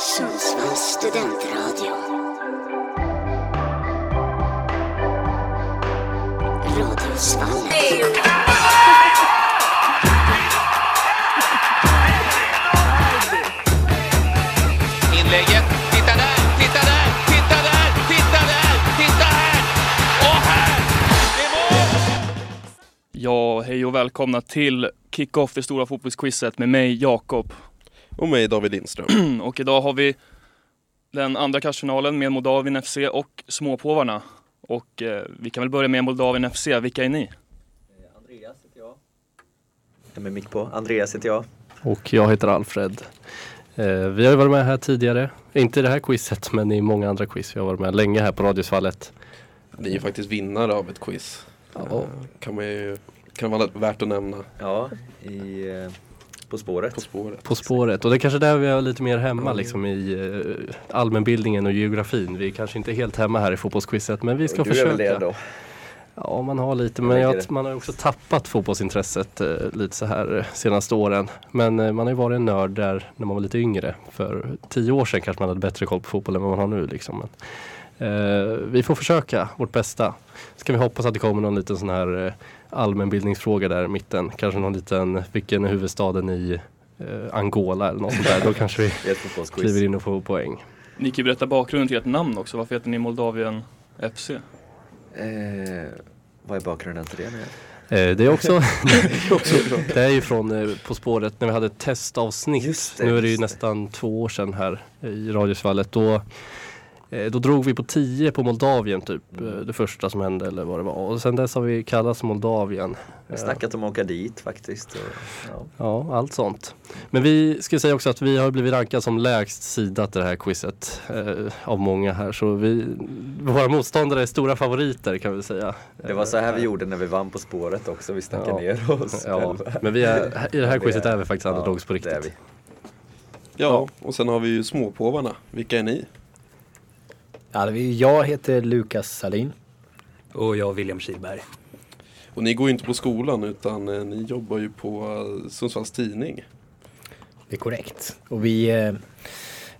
Sundsvalls studentradio. Radiosvallet. Inlägget, titta där, titta där, titta där, titta där, titta här! Och här! Det är mål! Ja, hej och välkomna till Kick-Off, det stora fotbollsquizet med mig Jakob. Och mig David Lindström. Och idag har vi den andra kvartsfinalen med Moldavien FC och Småpåvarna. Och eh, vi kan väl börja med Moldavien FC, vilka är ni? Andreas heter jag. Ja, med mick på. Andreas heter jag. Och jag heter Alfred. Eh, vi har ju varit med här tidigare. Inte i det här quizet men i många andra quiz. Vi har varit med länge här på Radiosvallet. Ni är ju faktiskt vinnare av ett quiz. Ja. Eh, Kan, man ju, kan vara värt att nämna Ja, i eh, På spåret. På spåret. På spåret. Och det är kanske där vi är lite mer hemma liksom i eh, allmänbildningen och geografin. Vi är kanske inte helt hemma här i fotbollsquizet men vi ska du är försöka. väl det då? Ja, man har lite, men jag, man har också tappat fotbollsintresset eh, lite så här eh, senaste åren. Men eh, man har ju varit en nörd där när man var lite yngre. För tio år sedan kanske man hade bättre koll på fotboll än vad man har nu. Liksom. Men, eh, vi får försöka vårt bästa. Ska vi hoppas att det kommer någon liten sån här eh, allmänbildningsfråga där i mitten. Kanske någon liten, vilken är huvudstaden i eh, Angola eller något sånt där. Då kanske vi kliver in och får poäng. Ni kan ju berätta bakgrunden till ert namn också. Varför heter ni Moldavien FC? Eh, vad är bakgrunden till det nu? Eh, det är också, det är ju från eh, På spåret när vi hade ett testavsnitt. Det, nu är det ju nästan två år sedan här i Radiosvallet. Då, då drog vi på 10 på Moldavien typ. eh, Det första som hände eller vad det var. Och sen dess har vi kallats Moldavien. Jag har snackat om att åka dit faktiskt. Och, ja. Ja, allt sånt. Men vi ska säga också att vi har blivit rankade som lägst sida till det här quizet eh, av många här. Så vi, våra motståndare är stora favoriter kan vi säga. Det var så här vi gjorde när vi vann På spåret också. Vi snackade Ja. ner oss Ja, själva. men vi är, i det här Vi quizet är- vi faktiskt underdogs på det är riktigt. vi. Ja, och sen har vi ju småpåvarna. Vilka är ni? Jag heter Lukas Salin. Och jag William Kihlberg. Och ni går ju inte på skolan utan eh, ni jobbar ju på eh, Sundsvalls Tidning. Det är korrekt. Och vi, eh,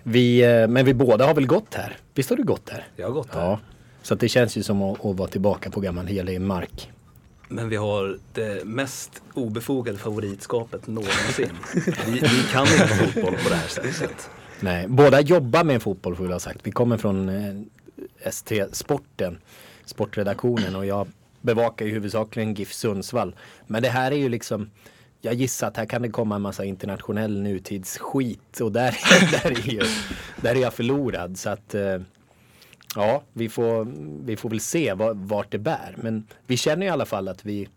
vi, men vi båda har väl gått här? Visst har du gått här? Jag har gått här. Ja. Så att det känns ju som att, att vara tillbaka på gammal helig mark. Men vi har det mest obefogade favoritskapet någonsin. vi, vi kan inte fotboll på det här sättet. Nej, båda jobbar med fotboll får ha sagt. Vi kommer från eh, ST-sporten, sportredaktionen och jag bevakar ju huvudsakligen GIF Sundsvall. Men det här är ju liksom jag gissar att här kan det komma en massa internationell nutidsskit och där, där, är, ju, där är jag förlorad. Så att eh, ja, vi får, vi får väl se var, vart det bär. Men vi känner i alla fall att vi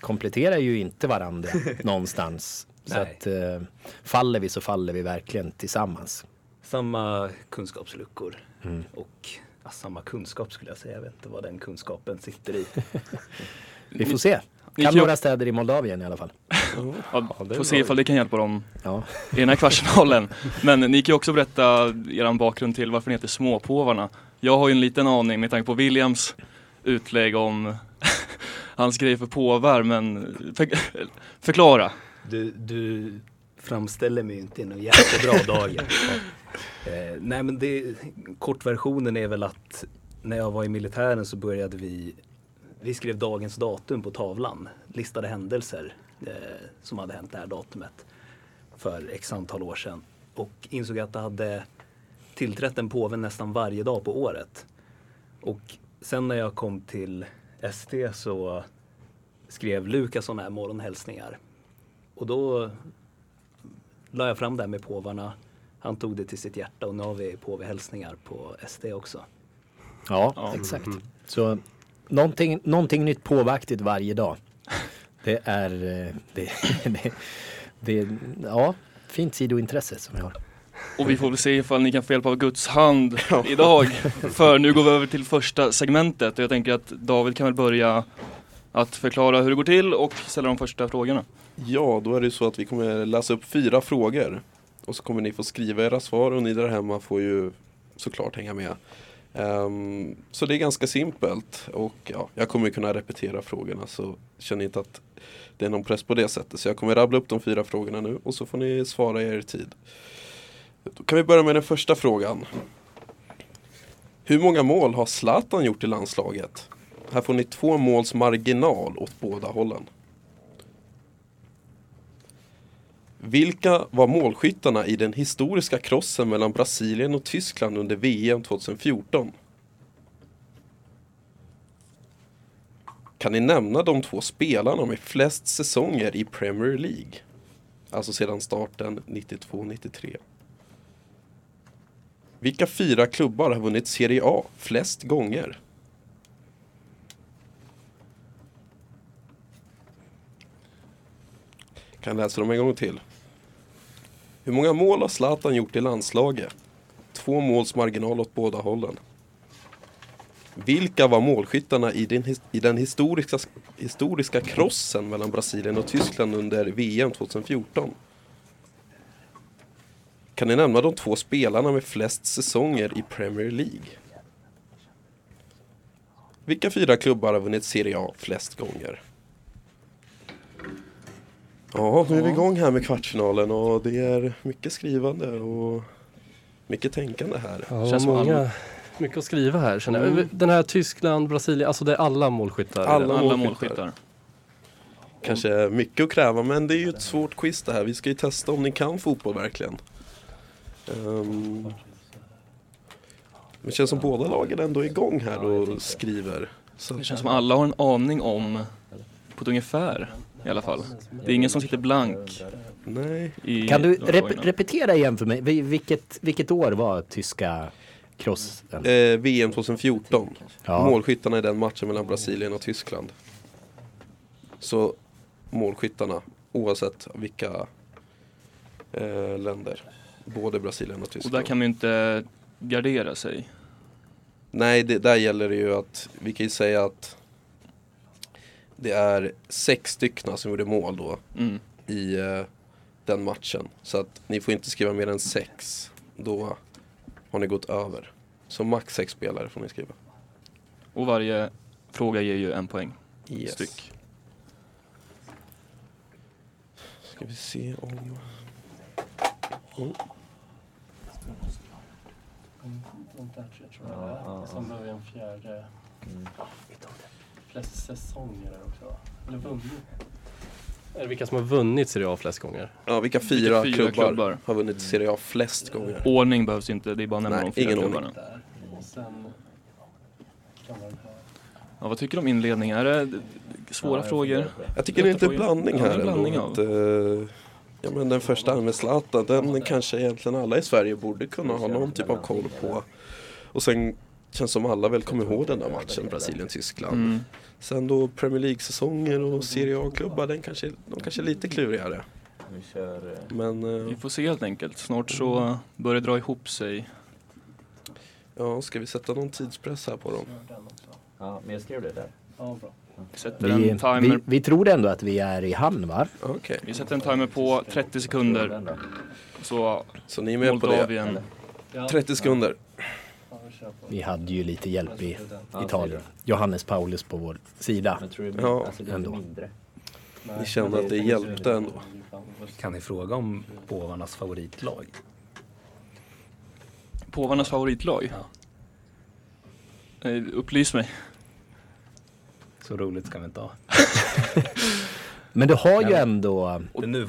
kompletterar ju inte varandra någonstans. Så Nej. att eh, faller vi så faller vi verkligen tillsammans. Samma kunskapsluckor. Och ja, samma kunskap skulle jag säga. Jag vet inte vad den kunskapen sitter i. Vi får se. Ni Kan några städer i Moldavien i alla fall. Ja, får se ifall det kan hjälpa dem Ja. i den här kvartsfinalen. Men ni kan ju också berätta er bakgrund till varför ni heter Småpåvarna. Jag har ju en liten aning med tanke på Williams utlägg om hans grej för påvar, men för, förklara. Du, du framställer mig inte i någon jättebra dager. Eh, nej men det, kortversionen är väl att när jag var i militären så började vi, vi skrev dagens datum på tavlan. Listade händelser eh, som hade hänt det här datumet för x antal år sedan. Och insåg att det hade tillträtt en påve nästan varje dag på året. Och sen när jag kom till ST så skrev Lukas sådana här morgonhälsningar. Och då la jag fram det här med påvarna. Han tog det till sitt hjärta och nu har vi påvehälsningar på SD också. Ja, Ja. exakt. Så någonting, någonting nytt påvaktigt varje dag. Det är, eh, det, det, det, ja, fint sidointresse som vi har. Och vi får väl se ifall ni kan få hjälp av Guds hand idag. För nu går vi över till första segmentet och jag tänker att David kan väl börja att förklara hur det går till och ställa de första frågorna. Ja, då är det så att vi kommer läsa upp fyra frågor. Och så kommer ni få skriva era svar och ni där hemma får ju såklart hänga med. Um, så det är ganska simpelt och ja, jag kommer kunna repetera frågorna så känner inte att det är någon press på det sättet. Så jag kommer rabbla upp de fyra frågorna nu och så får ni svara i er tid. Då kan vi börja med den första frågan. Hur många mål har Zlatan gjort i landslaget? Här får ni två måls marginal åt båda hållen. Vilka var målskyttarna i den historiska krossen mellan Brasilien och Tyskland under VM 2014? Kan ni nämna de två spelarna med flest säsonger i Premier League? Alltså sedan starten 92-93. Vilka fyra klubbar har vunnit Serie A flest gånger? Kan läsa dem en gång till. Hur många mål har Zlatan gjort i landslaget? Två måls marginal åt båda hållen. Vilka var målskyttarna i den, i den historiska, historiska krossen mellan Brasilien och Tyskland under VM 2014? Kan ni nämna de två spelarna med flest säsonger i Premier League? Vilka fyra klubbar har vunnit Serie A flest gånger? Ja, nu är vi igång här med kvartsfinalen och det är mycket skrivande och mycket tänkande här. Ja, Känns många, mycket att skriva här känner jag. Den här Tyskland, Brasilien, alltså det är alla målskyttar. Alla Alla målskyttar. målskyttar. Kanske mycket att kräva men det är ju ett svårt quiz det här. Vi ska ju testa om ni kan fotboll verkligen. Um, det känns som båda lagen ändå är igång här och skriver. Så Det känns som alla har en aning om, på ett ungefär i alla fall. Det är ingen som sitter blank nej, i Kan du rep repetera igen för mig? Vi- Vilket, vilket år var tyska crossen? eh, VM 2014. Ja. Målskyttarna i den matchen mellan Brasilien och Tyskland. Så målskyttarna oavsett vilka eh, länder. Både Brasilien och Och Tyskland. där kan man ju inte gardera sig. Nej, det, där gäller det ju att vi kan ju säga att det är sex stycken som gjorde mål då Mm. i eh, den matchen. Så att ni får inte skriva mer än sex. Då har ni gått över. Så max sex spelare får ni skriva. Och varje fråga ger ju en poäng Yes. styck. Ska vi se om... Oh. Som början fjärde. Flest säsonger där också. Eller vunnit. Är det vilka som har vunnit Serie A flest gånger? Ja, vilka fyra, fyra klubbar, klubbar? har vunnit Serie A flest gånger? Ordning behövs inte, det är bara att nämna Nej, de fyra ingen klubbarna. Och sen. Ja, vad tycker du om inledningen? Är det svåra frågor? Jag tycker det är lite blandning. Ja, här en blandning. Att, eh, ja, men den första med Zlatan, den kanske egentligen alla i Sverige borde kunna ha någon typ av koll på. Och sen känns som alla väl kommer ihåg den där matchen, Brasilien-Tyskland. Mm. Sen då Premier League-säsonger och Serie A-klubbar, den kanske, de kanske är lite klurigare. Vi kör... eh, Men eh, Vi får se helt enkelt. Snart så börjar det dra ihop sig. ja, ska vi sätta någon tidspress här på dem? Ja, men jag skrev det där. Ja, bra. Vi sätter Vi, en timer, vi, vi tror ändå att vi är i hamn va? Okej, vi sätter en timer på 30 sekunder. Så så ni är med på det? Moldavien. 30 sekunder. Vi hade ju lite hjälp i Italien. Johannes Paulus på vår sida. Ja, alltså, ändå. mindre? Ni kände att det hjälpte ändå? Kan ni fråga om påvarnas favoritlag? Påvarnas favoritlag? Eh, Upplys mig. Så roligt ska vi inte ha. Men du har ju Ja. ändå,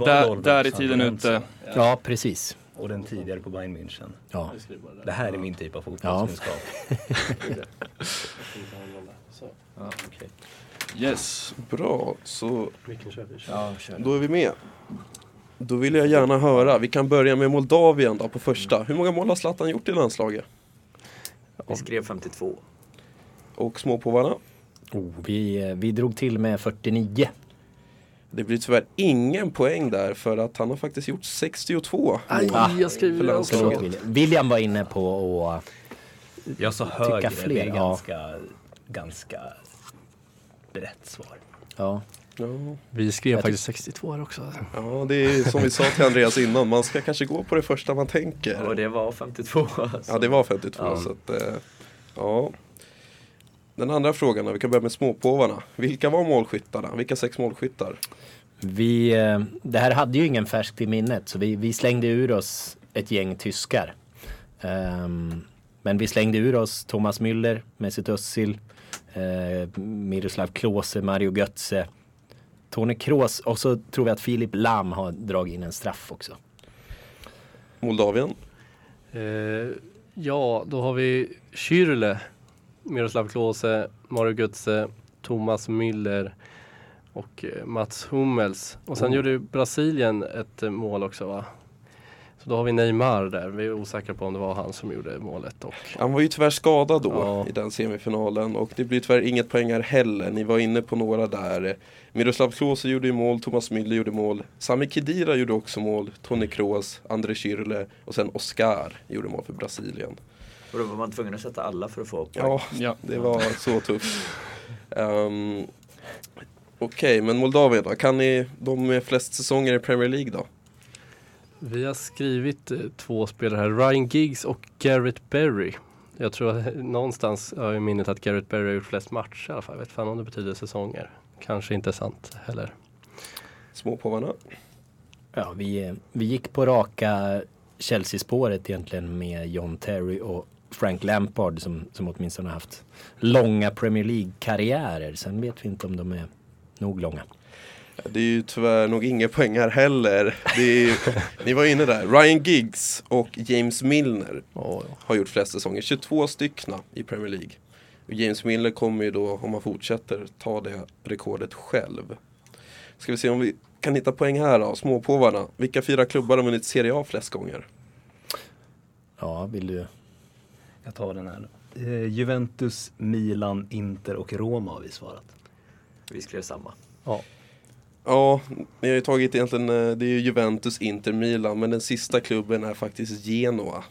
Där, där är tiden ute. ja precis. Och den tidigare på Bayern München. Ja. Det här är min typ av fotbollskunskap. Ja. Yes. Bra, så då är vi med. Då vill jag gärna höra, vi kan börja med Moldavien då på första. Hur många mål har Zlatan gjort i landslaget? Vi skrev 52. Och småpåvarna? Oh, vi, eh, vi drog till med 49. Det blir tyvärr ingen poäng där för att han har faktiskt gjort 62 Aj, jag skriver För det landslaget. också. William. Var inne på att Jag sa högre, fler, det är ja. ganska, ganska brett svar. ja, Ja, Vi skrev faktiskt 62 här också. ja, det är som vi sa till Andreas innan, man ska kanske gå på det första man tänker. Och det var 52 alltså. Ja, det var 52 Ja. så att, eh, ja. Den andra frågan vi kan börja med småpåvarna. Vilka var målskyttarna? Vilka sex målskyttar? vi, eh, det här hade ju ingen färskt i minnet så vi, vi slängde ur oss ett gäng tyskar. Ehm, men vi slängde ur oss Thomas Müller, Mesut Özil, eh, Miroslav Klose, Mario Götze, Tony Kroos och så tror vi att Filip Lam har dragit in en straff också. Moldavien. Eh, ja, då har vi Schürrle, Miroslav Klose, Mario Götze, Thomas Müller och eh, Mats Hummels. Och sen Oh. gjorde Brasilien ett eh, mål också va? Så då har vi Neymar där. Vi är osäkra på om det var han som gjorde målet. Och Han var ju tyvärr skadad då Ja. i den semifinalen och det blir tyvärr inget poäng här heller. Ni var inne på några där. Miroslav Klose gjorde ju mål, Thomas Müller gjorde mål. Sami Khedira gjorde också mål, Toni Kroos, André Schürrle och sen Oscar gjorde mål för Brasilien. Och då var man tvungen att sätta alla för att få poäng. Ja, Ja. det var så tufft. Um, Okej, men Moldavien då? Kan ni de med flest säsonger i Premier League då? vi har skrivit eh, två spelare här. Ryan Giggs och Garrett Berry. Jag tror att någonstans har jag i minnet att Garrett Berry har gjort flest matcher i alla fall. Jag vet fan om det betyder säsonger. Kanske inte sant heller. Småpåvarna? Ja, vi, vi gick på raka Chelsea-spåret egentligen med John Terry och Frank Lampard som, som åtminstone har haft långa Premier League-karriärer. Sen vet vi inte om de är nog långa. Det är ju tyvärr nog inga poäng här heller. Ju- ni var inne där. Ryan Giggs och James Milner har gjort flest säsonger. 22 styckna i Premier League. James Milner kommer ju då, om han fortsätter, ta det rekordet själv. Ska vi se om vi kan hitta poäng här då, småpåvarna. Vilka fyra klubbar har vunnit Serie A flest gånger? Ja, vill du? Jag tar den här. Eh, Juventus, Milan, Inter och Roma har vi svarat. Vi skrev samma. ja. Ja, ni har ju tagit egentligen, eh, det är ju Juventus, Inter, Milan, men den sista klubben är faktiskt Genoa.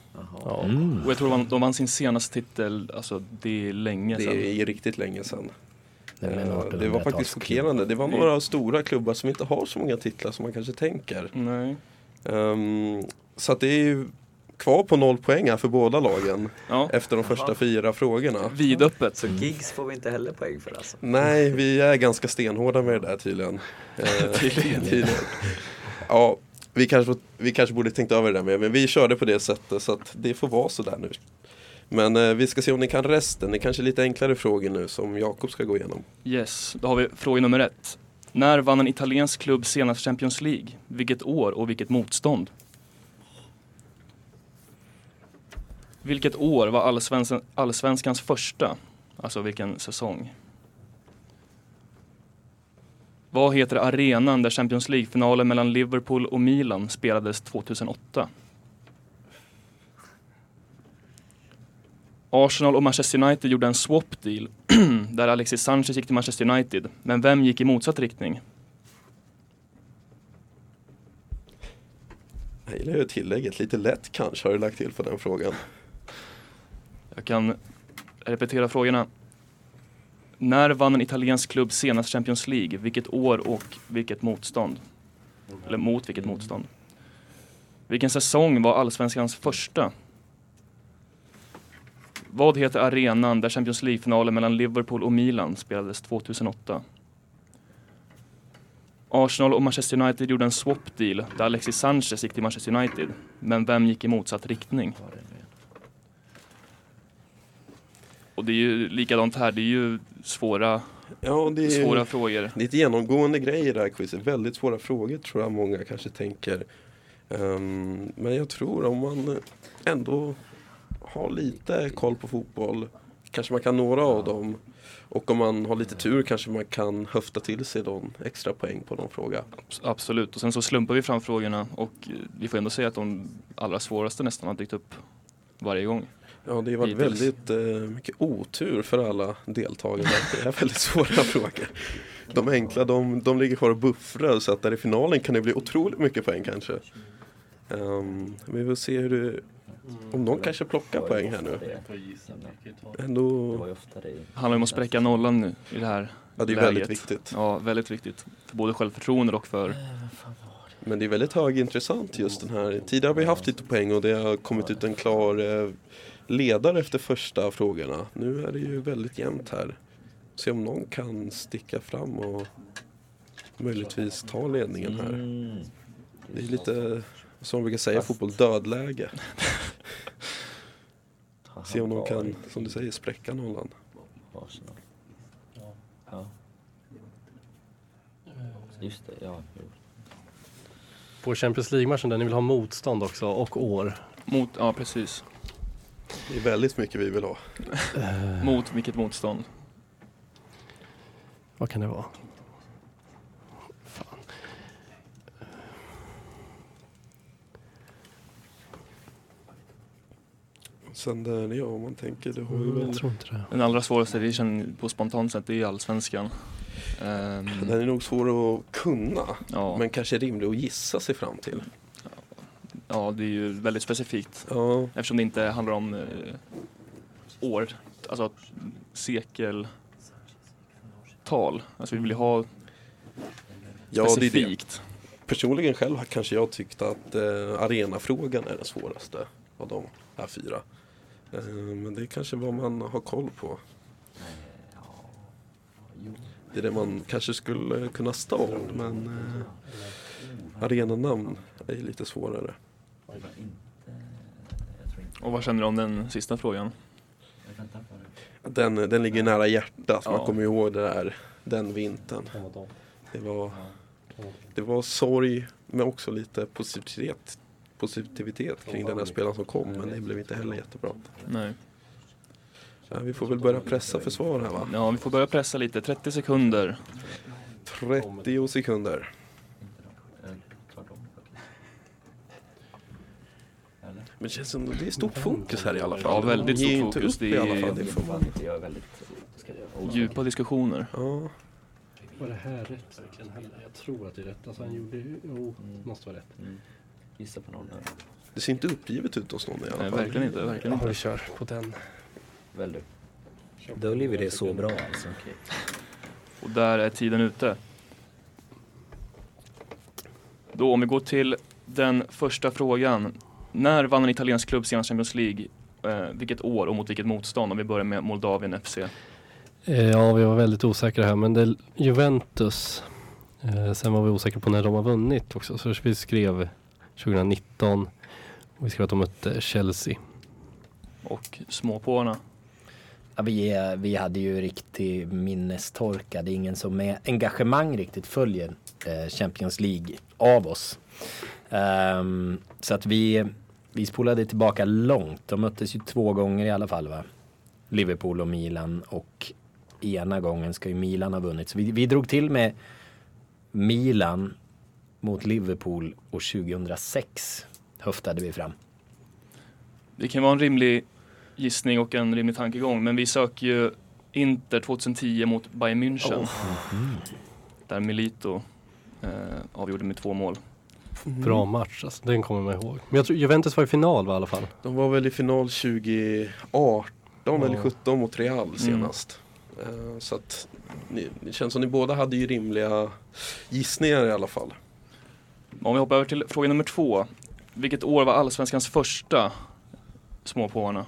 Ja. Mm. Och jag tror de de vann sin senaste titel, alltså det är länge Det sedan. är ju riktigt länge sedan. Det, är Eh, Det var faktiskt 1800-talsklubb. chockerande. Det var några stora klubbar som inte har så många titlar som man kanske tänker. Nej. Ehm, så att det är ju kvar på noll poäng här för båda lagen Ja, efter de första Jaha. fyra frågorna. vidöppet. Så gigs får vi inte heller poäng för alltså. Nej, vi är ganska stenhårda med det där tydligen. Eh, tydligen. Ja, vi kanske, vi kanske borde tänkt över det där med, men vi körde på det sättet så att det får vara sådär nu. Men eh, vi ska se om ni kan resten. Det är kanske lite enklare frågor nu som Jakob ska gå igenom. Yes, då har vi fråga nummer ett. När vann en italiensk klubb senast Champions League? Vilket år och vilket motstånd? Vilket år var allsvenskan, allsvenskans första? Alltså vilken säsong? Vad heter arenan där Champions League-finalen mellan Liverpool och Milan spelades 2008? Arsenal och Manchester United gjorde en swap deal där Alexis Sanchez gick till Manchester United. Men vem gick i motsatt riktning? Jag gillar ju tillägget, lite lätt kanske har du lagt till på den frågan. Jag kan repetera frågorna. När vann en italiensk klubb senast Champions League? Vilket år och vilket motstånd? Eller mot vilket motstånd? Vilken säsong var allsvenskans första? Vad heter arenan där Champions League-finalen mellan Liverpool och Milan spelades 2008? Arsenal och Manchester United gjorde en swap deal där Alexis Sanchez gick till Manchester United. Men vem gick i motsatt riktning? Och det är ju likadant här, det är ju svåra, Ja, det är, svåra frågor. det är ett genomgående grej i det här quizet. Väldigt svåra frågor tror jag många kanske tänker. Ehm, men jag tror om man ändå har lite koll på fotboll kanske man kan några av dem. Och om man har lite tur kanske man kan höfta till sig någon extra poäng på någon fråga. Abs- Absolut, och sen så slumpar vi fram frågorna och vi får ändå säga att de allra svåraste nästan har dykt upp varje gång. Ja, det har varit Hittills. väldigt eh, mycket otur för alla deltagare. Det är väldigt svåra frågor. De enkla, de, de ligger kvar och buffrar så att där i finalen kan det bli otroligt mycket poäng kanske. Ehm, vi får se hur det, om någon kanske plockar poäng här nu. Ändå, Det handlar om att spräcka nollan nu i det här ja det är läget. väldigt viktigt. Ja, väldigt viktigt. För både självförtroende och för... Men det är väldigt högintressant just den här. Tidigare har vi haft lite poäng och det har kommit ut en klar eh, ledare efter första frågorna. Nu är det ju väldigt jämnt här. Se om någon kan sticka fram och möjligtvis ta ledningen här. Det är lite Som man brukar säga i fotboll, dödläge. Se om de kan, som du säger, spräcka nollan. Ja. Just det, ja. På Champions League-matchen där ni vill ha motstånd också och år. Mot, ja precis. Det är väldigt mycket vi vill ha. Mot vilket motstånd? Vad kan det vara? Fan. Sen där, ja om man tänker, det har ju Mm, väl, jag tror inte det. Den allra svåraste vi känner på spontant sätt det är ju allsvenskan. Ehm, den är nog svår att kunna. ja, Men kanske rimlig att gissa sig fram till. Ja, det är ju väldigt specifikt. Ja, Eftersom det inte handlar om eh, år, alltså sekeltal. Alltså vi vill ju ha ja det är det. specifikt. Personligen själv har kanske jag tyckt att eh, arenafrågan är den svåraste av de här fyra. Eh, men det är kanske vad man har koll på. Det är det man kanske skulle kunna stad men eh, arenanamn är lite svårare. Och vad känner du om den sista frågan? Den, den ligger nära hjärtat, man Ja. kommer ihåg det där, den vintern. Det var, det var sorg men också lite positivitet, positivitet kring den här spelaren som kom men det blev inte heller jättebra. Nej. Ja, vi får väl börja pressa för svar här va? Ja, vi får börja pressa lite. 30 sekunder. 30 sekunder. Men det känns som det är stort fokus här i alla fall. Ja, väldigt stort fokus. Det i alla är- fall. Det får man. Är väldigt... Djupa diskussioner. Ja, Var det här rätt verkligen heller? Jag tror att det är rätt. Alltså han gjorde ju, jo, det måste vara rätt. Mm. Gissa på någon. det ser inte uppgivet ut hos någon i alla Nej, fall. verkligen inte. Verkligen Ja, inte. vi kör på den. Väl du. Döljer vi det så bra alltså? Och där är tiden ute. Då om vi går till den första frågan. När vann en italiensk klubb senast Champions League? Eh, vilket år och mot vilket motstånd? Om vi börjar med Moldavien FC. Eh, Ja, vi var väldigt osäkra här, men det är Juventus. Eh, sen var vi osäkra på när de har vunnit också, så vi skrev 2019 och vi skrev att de mötte Chelsea. Och småpåarna. Ja, vi, vi hade ju riktig minnestorka. Det är ingen som med engagemang riktigt följer eh, Champions League av oss. Ehm, så att vi, vi spolade tillbaka långt. De möttes ju två gånger i alla fall va? Liverpool och Milan och ena gången ska ju Milan ha vunnit. Så vi, vi drog till med Milan mot Liverpool och 2006 höftade vi fram. Det kan vara en rimlig gissning och en rimlig tankegång. Men vi söker ju Inter 2010 mot Bayern München. Där Milito eh, avgjorde med två mål. Bra match, alltså, den kommer man ihåg. Men jag tror Juventus var i final va, i alla fall. De var väl i final 2018 eller 17 mot Real senast. Eh, Så att ni, det känns som ni båda hade ju rimliga gissningar i alla fall. Om vi hoppar över till fråga nummer två. Vilket år var allsvenskans första småpåarna?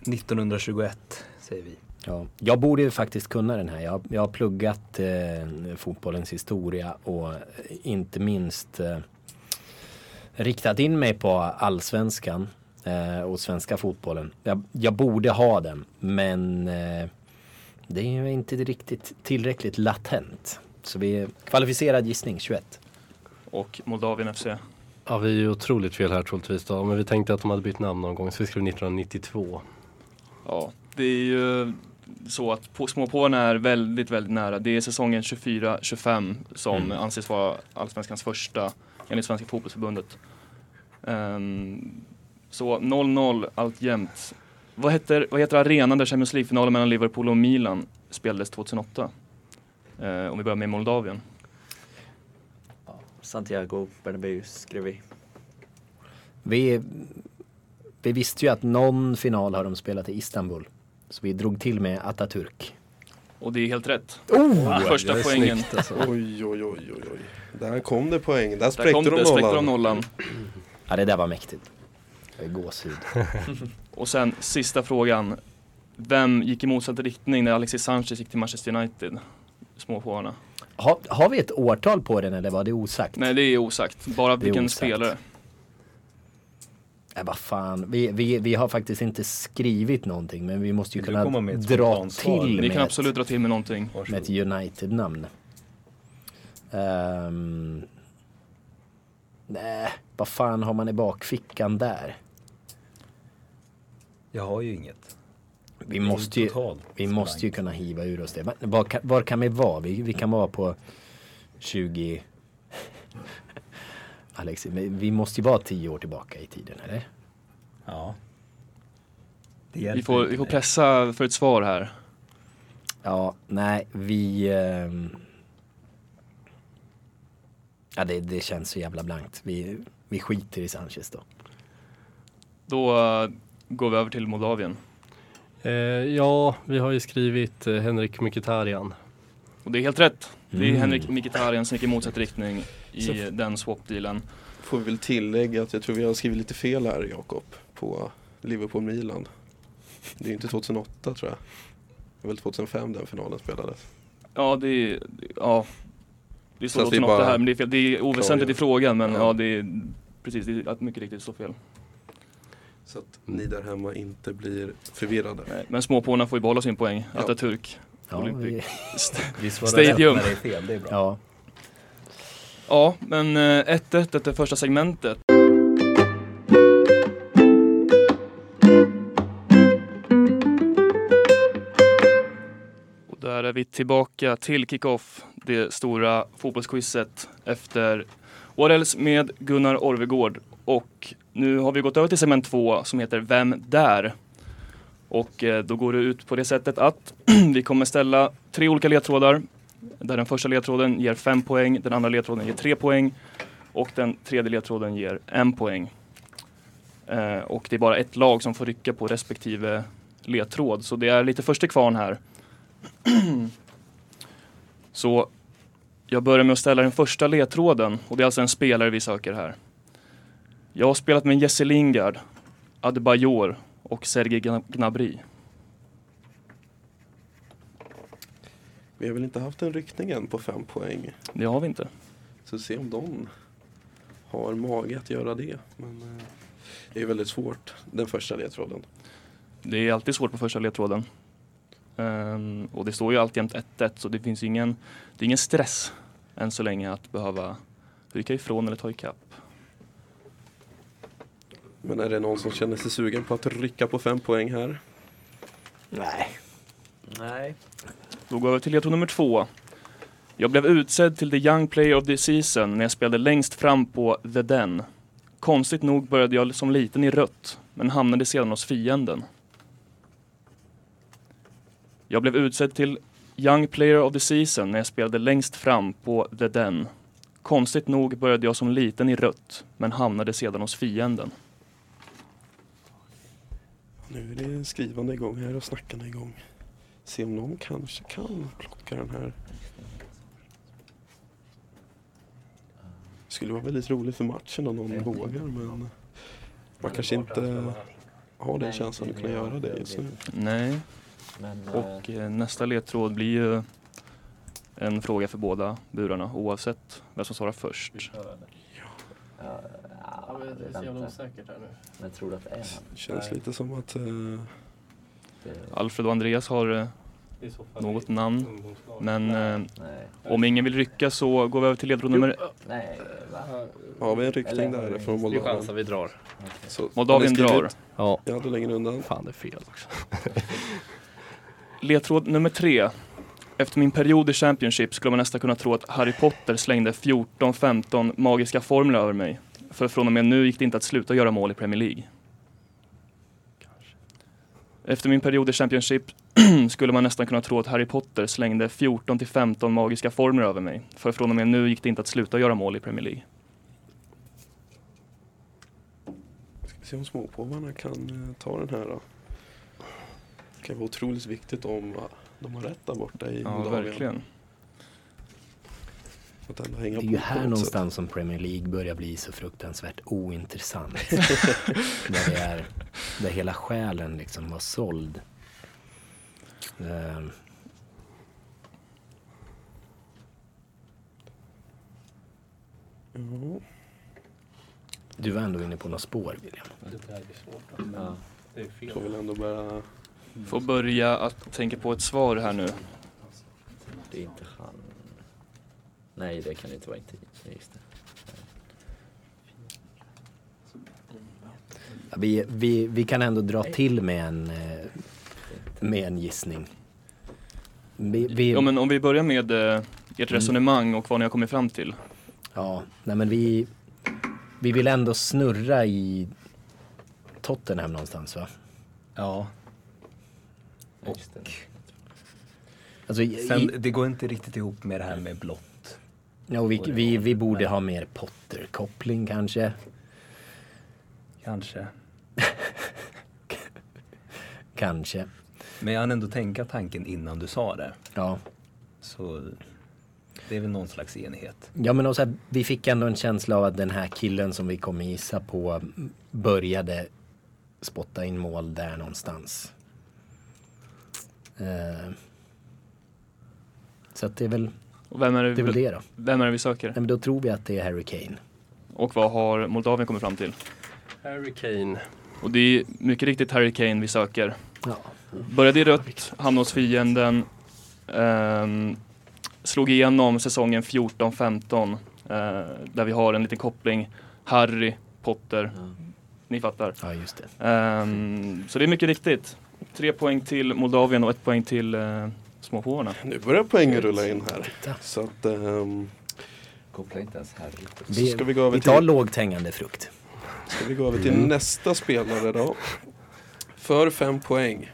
1921 säger vi. Ja, jag borde ju faktiskt kunna den här. Jag, jag har pluggat eh, fotbollens historia och inte minst eh, riktat in mig på allsvenskan eh, och svenska fotbollen. Jag, jag borde ha den, men eh, det är ju inte riktigt tillräckligt latent. Så vi är kvalificerad gissning 21. Och Moldavien FC. Ja, vi är ju otroligt fel här troligtvis då, men vi tänkte att de hade bytt namn någon gång, så vi skrev 1992. Ja, det är ju så att på, småpåarna är väldigt, väldigt nära. Det är säsongen 24-25 som Mm. anses vara allsvenskans första enligt Svenska fotbollsförbundet. Ehm, så 0-0 alltjämt. Vad heter, vad heter arenan där Champions League-finalen mellan Liverpool och Milan spelades 2008? Eh, om vi börjar med Moldavien. Santiago Bernabéu skrev vi. Vi, vi visste ju att någon final har de spelat i Istanbul. Så vi drog till med Atatürk. Och det är helt rätt. Oh! Första det är poängen. snyggt, alltså. Oj, oj, oj, oj, oj. Där kom det poäng. Där Där kom spräckte det, de spräckte de nollan. Ja, det där var mäktigt. Jag är gåshud. Och sen sista frågan. Vem gick i motsatt riktning när Alexis Sanchez gick till Manchester United? Småpåarna. Har, har vi ett årtal på den eller var det osagt? Nej, det är osagt. Bara vilken osagt. spelare. Nej, vad fan. Vi, vi, vi har faktiskt inte skrivit någonting men vi måste ju kunna dra till Ni med kan ett, absolut dra till med någonting. med ett United-namn. Ehm, nej, vad fan har man i bakfickan där? Jag har ju inget. Vi måste ju, vi måste ju kunna hiva ur oss det. Var, kan- var kan vi vara? Vi, vi kan vara på 20... Alex, men vi måste ju vara 10 år tillbaka i tiden, eller? Ja. Det Vi får, inte vi får pressa för ett svar här. Ja, nej, vi... ehm, Ja, det, det känns så jävla blankt. Vi, vi skiter i Sanchez då. Då eh, går vi över till Moldavien. Eh, ja, vi har ju skrivit eh, Henrik Mkhitaryan. Och det är helt rätt. Det är Mm. Henrik Mkhitaryan som gick i motsatt riktning i Så- den swap-dealen. Får vi väl tillägga att jag tror vi har skrivit lite fel här Jakob på Liverpool-Milan. Det är ju inte 2008 tror jag. Det var väl 2005 den finalen spelades. Ja, det är, ja. Det vi 2008 bara här, men det är, fel. det är oväsentligt i frågan. Men Ja. ja, det är precis, det är att mycket riktigt så fel. Så att ni där hemma inte blir förvirrade. Nej, Men småpåarna får ju behålla sin poäng. Ja. Atatürk. Ja, Olympic. vi, Stadium. det är fel, det är bra. ja. Ja, men eh, 1-1 efter första segmentet. Och där är vi tillbaka till kickoff, det stora fotbollsquizet efter Årels med Gunnar Orvegård. Och nu har vi gått över till segment 2 som heter Vem där? Och eh, då går det ut på det sättet att vi kommer ställa tre olika ledtrådar där den första ledtråden ger fem poäng, den andra ledtråden ger tre poäng och den tredje ledtråden ger en poäng. Eh, och det är bara ett lag som får rycka på respektive ledtråd, så det är lite första kvarn här. så jag börjar med att ställa den första ledtråden och det är alltså en spelare vi söker här. Jag har spelat med Jesse Lingard, Adebayor och Sergej Gnabry. Vi har väl inte haft en ryckning än på fem poäng. Det har vi inte. Så se om de har mage att göra det. Men eh, det är väldigt svårt, den första ledtråden. Det är alltid svårt på första ledtråden. Ehm, och det står ju alltjämt 1-1 så det finns ingen, det är ingen stress än så länge att behöva rycka ifrån eller ta ikapp. Men är det någon som känner sig sugen på att rycka på fem poäng här? Nej. Nej. Då går vi till ledtråd nummer två. Jag blev utsedd till the Young Player of the Season när jag spelade längst fram på The Den. Konstigt nog började jag som liten i rött, men hamnade sedan hos fienden. Jag blev utsedd till Young Player of the Season när jag spelade längst fram på The Den. Konstigt nog började jag som liten i rött, men hamnade sedan hos fienden. Nu är det skrivande igång här och snackande igång. Se om någon kanske kan plocka den här. Det skulle vara väldigt roligt för matchen om någon vågar men man kanske inte har den känslan att kunna göra det just nu. Nej, Men, eh, och eh, nästa ledtråd blir ju en fråga för båda burarna oavsett vem som svarar först. ja, ja, vänta. osäkert här nu. Men tror du att det är han? Det känns lite som att eh, Det, Alfred och Andreas har något namn, men eh, om ingen vill rycka så går vi över till ledtråd nummer Nej, va? har vi en ryckning där vi- från Vi Moldavien. chansar, vi drar. Så, Moldavien drar. Ja, Jag hade längre undan. fan det är fel också. Ledtråd nummer tre. Efter min period i Championship skulle man nästan kunna tro att Harry Potter slängde 14-15 magiska formler över mig. För från och med nu gick det inte att sluta göra mål i Premier League. Efter min period i Championship skulle man nästan kunna tro att Harry Potter slängde 14-15 magiska formler över mig. För från och med nu gick det inte att sluta göra mål i Premier League. Ska vi se om småpåvarna kan eh, ta den här då. Det kan vara otroligt viktigt om de har rätt där borta i Ja, Moldavien. verkligen. Att ändå hänga Det är ju här någonstans som Premier League börjar bli så fruktansvärt ointressant. där, det är, där hela själen liksom var såld. Ja. Du var ändå inne på något spår William. Ja. Får väl ändå börja... Får börja att tänka på ett svar här nu. Det är inte han. Nej, det kan det inte vara. Inte. Just det. Ja, Vi, vi, vi kan ändå dra till med en, eh, med en gissning. Vi, vi, Ja men om vi börjar med eh, ert Mm. resonemang och vad ni har kommit fram till. Ja, nej men vi, vi vill ändå snurra i Tottenham någonstans va? Ja. Och. Alltså, i, Sen, i, det går inte riktigt ihop med det här med blått. ja, och vi, vi, vi borde ha mer Potter-koppling kanske. Kanske. Kanske. Men jag hann ändå tänka tanken innan du sa det. Ja. Så det är väl någon slags enighet. Ja men och så här, vi fick ändå en känsla av att den här killen som vi kommer gissa på började spotta in mål där någonstans. Eh, så att det är väl Och vem är det, är väl det, det då. vem är det vi söker? Nej, men då tror vi att det är Harry Kane. Och vad har Moldavien kommit fram till? Harry Kane. Och det är mycket riktigt Harry Kane vi söker. Ja. Började i rött, hamnade hos fienden. ehm, slog igenom säsongen 14-15. eh, där vi har en liten koppling. Harry, Potter. Ja. Ni fattar. ja, just det. Ehm, så det är mycket riktigt. Tre poäng till Moldavien och ett poäng till uh, småpåvarna. Nu börjar poängen rulla in här. Titta. Så att... ehm, Koppla inte ens Harry. Vi, ska vi gå över vi tar till, lågt hängande frukt. ska vi gå över till nästa spelare då. För fem poäng.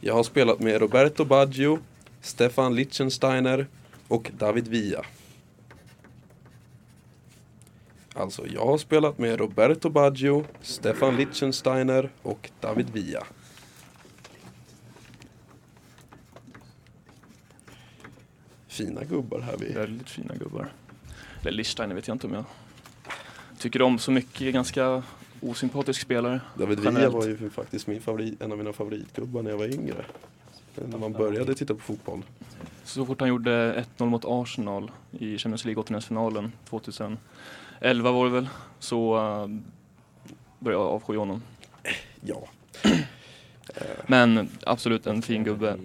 Jag har spelat med Roberto Baggio, Stefan Lichtensteiner och David Villa. Alltså, jag har spelat med Roberto Baggio, Stefan Lichtensteiner och David Villa. Fina gubbar här vi. Väldigt fina gubbar. Eller Lichtensteiner vet jag inte om jag tycker om så mycket. Ganska osympatisk spelare. David Villa var ju faktiskt min favorit, en av mina favoritgubbar när jag var yngre. När man började titta på fotboll. Så fort han gjorde 1-0 mot Arsenal i Champions League åttondelsfinalen 2011 var det väl, så uh, började jag avsky honom. Ja, Men absolut en fin gubbe.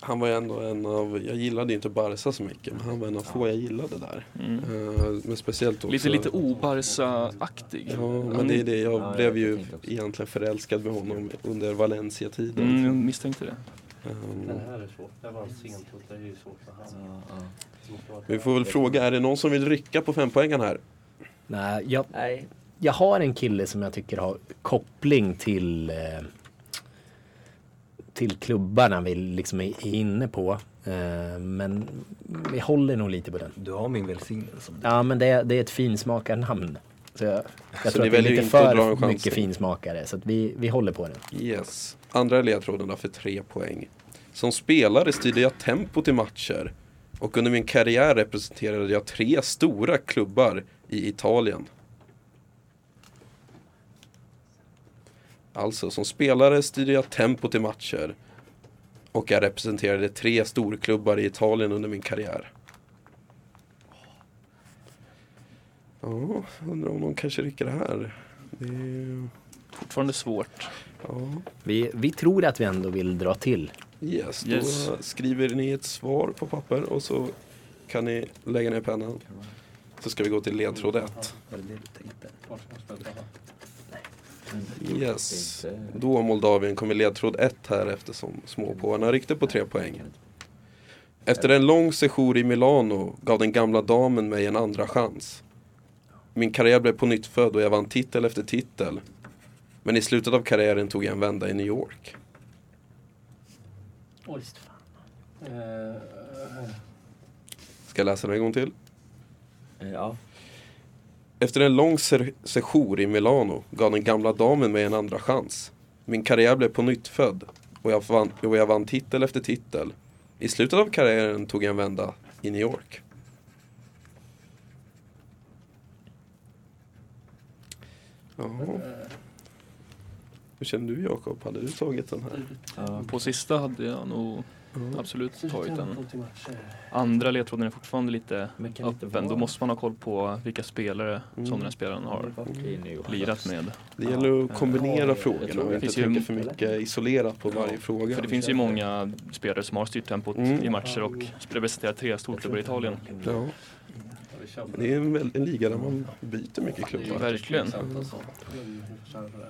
Han var ju ändå en av, jag gillade ju inte Barca så mycket, men han var en av få jag gillade där. Mm. Eh, men speciellt också. Lite, lite obarsa-aktig. Ja, men det är det. Jag Ja, blev jag ju egentligen förälskad med honom under Valencia-tiden. Mm, jag misstänkte det. Ehm, Den här är svår. Det var en sent och det är ju svårt för han. Ja, ja. vi får väl fråga, är det någon som vill rycka på fempoängen här? Nej, jag, Nej, jag har en kille som jag tycker har koppling till eh, till klubbarna vi liksom är inne på. Eh, men vi håller nog lite på den. Du har min välsignelse. Ja men det är, det är ett finsmakarnamn. Så jag, jag Så tror att det är lite för mycket till? finsmakare. Så att vi, vi håller på den. Yes. Andra ledtråden för tre poäng. Som spelare styrde jag tempot i matcher. Och under min karriär representerade jag tre stora klubbar i Italien. Alltså, som spelare styrde jag tempot i matcher. Och jag representerade tre storklubbar i Italien under min karriär. Ja, undrar om någon kanske rycker det här. Det är... Fortfarande svårt. Ja. Vi, vi tror att vi ändå vill dra till. Yes, då Yes. skriver ni ett svar på papper och så kan ni lägga ner pennan. Så ska vi gå till ledtråd 1. Var det det du tänkte? Yes. Då Moldavien kommer ledtråd 1 här eftersom småpåvarna ryckte på tre poäng. Efter en lång sejour i Milano gav den gamla damen mig en andra chans. Min karriär blev på nytt född och jag vann titel efter titel. Men i slutet av karriären tog jag en vända i New York. Oj, fan. Eh, Ska jag läsa den en gång till? Eh, Ja. Efter en lång sejour i Milano gav den gamla damen mig en andra chans. Min karriär blev på nytt född och jag, vann, och jag vann titel efter titel. I slutet av karriären tog jag en vända i New York. Jaha. Hur känner du Jakob? Hade du tagit den här? ja. På sista hade jag nog absolut tagit den. Andra ledtråden är fortfarande lite öppen. Då måste man ha koll på vilka spelare Mm. som den här spelaren har nu lirat med. Det gäller att kombinera frågorna och det inte finns ju- tänka för mycket isolerat på varje Ja, fråga. För det finns ju många spelare som har styrt tempot Mm. i matcher och representerar tre storklubbar i Italien. Ja. Det är en, väl- en liga där man byter mycket klubbar. Verkligen.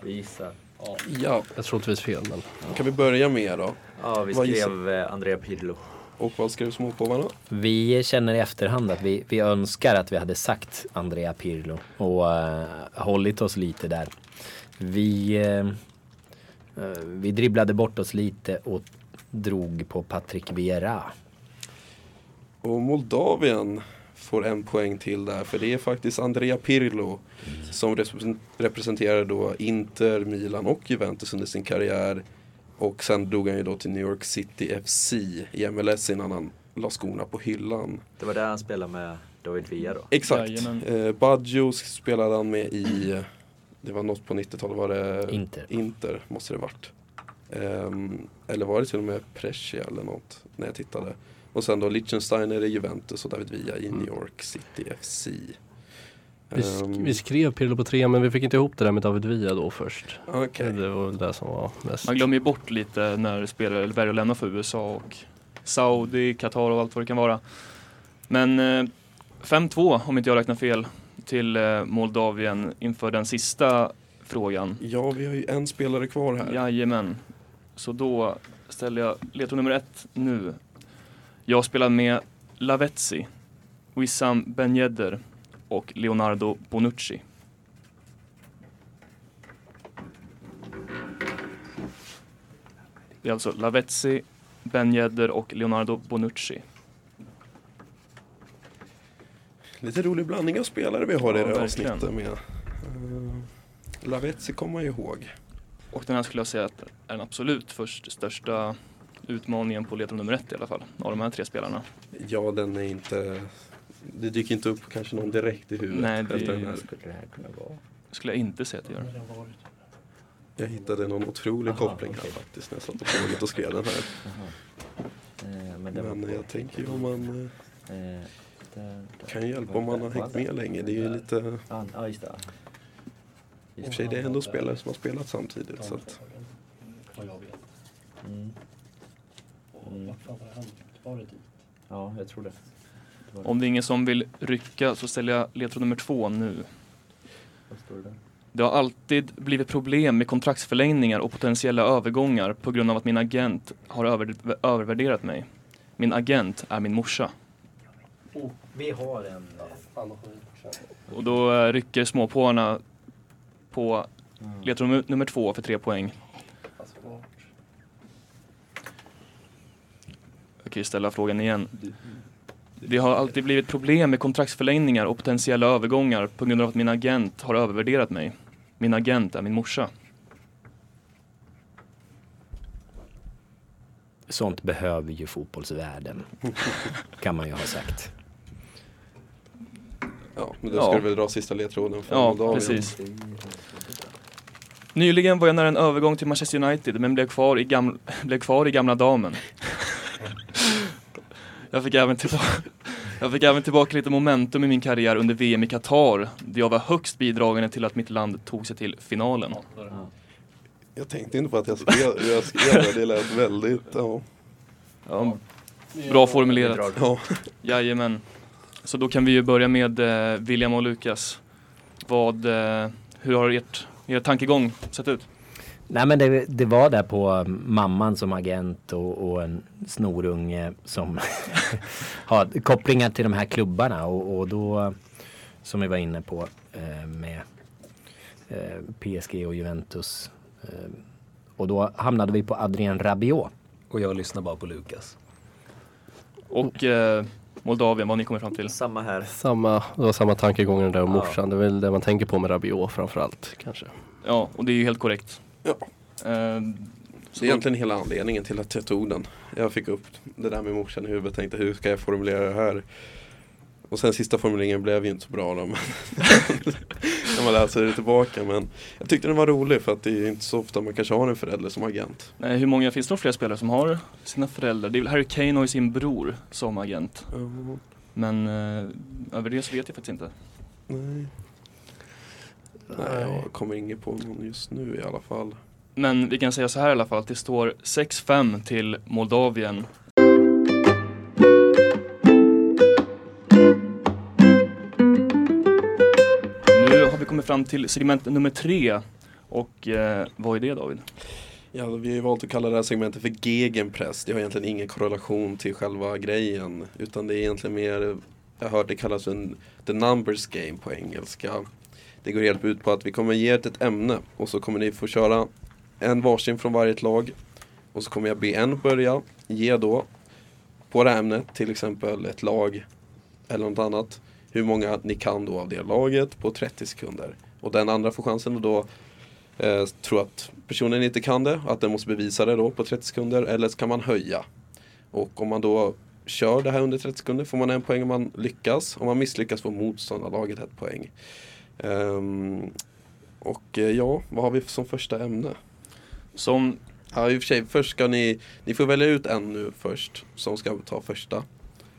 Gissar. Ja, Jag tror troligtvis fel men kan vi börja med då? Ja, vi Vad skrev eh, Andrea Pirlo. Och vad skrev småpåvarna? Vi känner i efterhand att vi, vi önskar att vi hade sagt Andrea Pirlo och eh, hållit oss lite där. Vi, eh, eh, vi dribblade bort oss lite och drog på Patrick Vieira. Och Moldavien får en poäng till där för det är faktiskt Andrea Pirlo som represent- representerar då Inter, Milan och Juventus under sin karriär. Och sen drog han ju då till New York City FC i MLS innan han la skorna på hyllan. Det var där han spelade med David Villa då. Exakt. Eh, Baggio spelade han med i, det var något på 90-talet, var det Inter. Inter måste det varit. Ehm, eller var det till och med Brescia eller något när jag tittade. Och sen då Liechtensteiner i Juventus och David Villa i New York City FC. vi, sk- Ehm, vi skrev Pirlo på tre men vi fick inte ihop det där med David Villa då först. Okej. Det var väl det som var mest. Man glömmer ju bort lite när spelare väljer att lämna för USA och Saudi, Qatar och allt vad det kan vara. Men eh, 5-2 om inte jag räknar fel till eh, Moldavien inför den sista frågan. Ja, vi har ju en spelare kvar här. Jajamän. Så då ställer jag ledtråd nummer ett nu. Jag spelar med Lavezzi, Wissam Ben Yedder och Leonardo Bonucci. Det är alltså Lavezzi, Ben Yedder och Leonardo Bonucci. Lite rolig blandning av spelare vi har i Ja, det här verkligen. avsnittet med. Uh, Lavetzi kommer man ju ihåg. Och den här skulle jag säga att är den absolut först största utmaningen på ledtråd nummer ett i alla fall. Av de här tre spelarna. Ja, den är inte... Det dyker inte upp kanske någon direkt i huvudet. Nej, det- efter den här. Skulle det här kunna vara? Skulle jag inte säga att det gör. Jag hittade någon otrolig Aha, koppling här okej. faktiskt när jag satt och pågick och skrev den här. Eh, men det var Men på- jag tänker ju om man Eh, där, där. eh, kan ju hjälpa om man har hängt med länge. Det är ju lite... Ja, just det. I och för sig det är ändå spelare som har spelat samtidigt. Så att, Mm. Mm. Ja, jag tror det. det var det. Om det är ingen som vill rycka så ställer jag ledtråd nummer två nu. Vad står det där? Det har alltid blivit problem med kontraktsförlängningar och potentiella övergångar på grund av att min agent har över, övervärderat mig. Min agent är min morsa. Vi har en... Och då eh, rycker småpåarna på Mm. ledtråd nummer, nummer två för tre poäng. Jag kan ju ställa frågan igen. Det har alltid blivit problem med kontraktsförlängningar och potentiella övergångar på grund av att min agent har övervärderat mig. Min agent är min morsa. Sånt behöver ju fotbollsvärlden. kan man ju ha sagt. ja, men då Ja. ska du väl dra sista ledtråden för Ja, Moldavien. precis. Nyligen var jag nära en övergång till Manchester United men blev kvar i, gamla, blev kvar i gamla damen. Jag, fick även tillbaka, jag fick även tillbaka lite momentum i min karriär under VM i Qatar där jag var högst bidragande till att mitt land tog sig till finalen. Jag tänkte inte på att jag skrev, jag skrev det. Det lät väldigt... Ja. Ja, bra formulerat. ja. Jajamän. Så då kan vi ju börja med eh, William och Lukas. Vad, eh, hur har ert, er tankegång sett ut? Nej men det, det var där på um, mamman som agent och, och en snorunge som har kopplingar till de här klubbarna och, och då som vi var inne på eh, med eh, PSG och Juventus. Eh, och då hamnade vi på Adrien Rabiot. Och jag lyssnar bara på Lukas. Och eh, Moldavien, vad ni kommer fram till? Samma här. Samma, det var samma tankegångar där om Ja. morsan. Det är väl det man tänker på med Rabiot framförallt kanske. Ja, och det är ju helt korrekt. Ja. Det är egentligen hela anledningen till att jag tog den. Jag fick upp det där med morsan i huvudet och tänkte hur ska jag formulera det här? Och sen sista formuleringen blev ju inte så bra då. När man läser det tillbaka. Men jag tyckte den var rolig för att det är inte så ofta man kanske har en förälder som agent. Nej, hur många finns det några fler spelare som har sina föräldrar? Det är väl Harry Kane ju sin bror som agent. Ja, Men eh, över det så vet jag faktiskt inte. nej. Nej, jag kommer inget på någon just nu i alla fall. Men vi kan säga så här i alla fall att det står 6-5 till Moldavien. Nu har vi kommit fram till segment nummer tre. Och eh, vad är det David? Ja, vi har ju valt att kalla det här segmentet för gegenpress. Det har egentligen ingen korrelation till själva grejen. Utan det är egentligen mer, jag har hört det kallas för en, the numbers game på engelska. Det går helt ut på att vi kommer ge er ett ämne och så kommer ni få köra en varsin från varje lag. Och så kommer jag be en börja, ge då på det här ämnet, till exempel ett lag eller något annat. Hur många ni kan då av det laget på 30 sekunder. Och den andra får chansen att då eh, tro att personen inte kan det, att den måste bevisa det då på 30 sekunder. Eller så kan man höja. Och om man då kör det här under 30 sekunder får man en poäng om man lyckas. Om man misslyckas får motståndarlaget ett poäng. Ehm, och eh, ja, vad har vi som första ämne? Som, Ja, i och för sig, först ska ni, ni får välja ut en nu först som ska ta första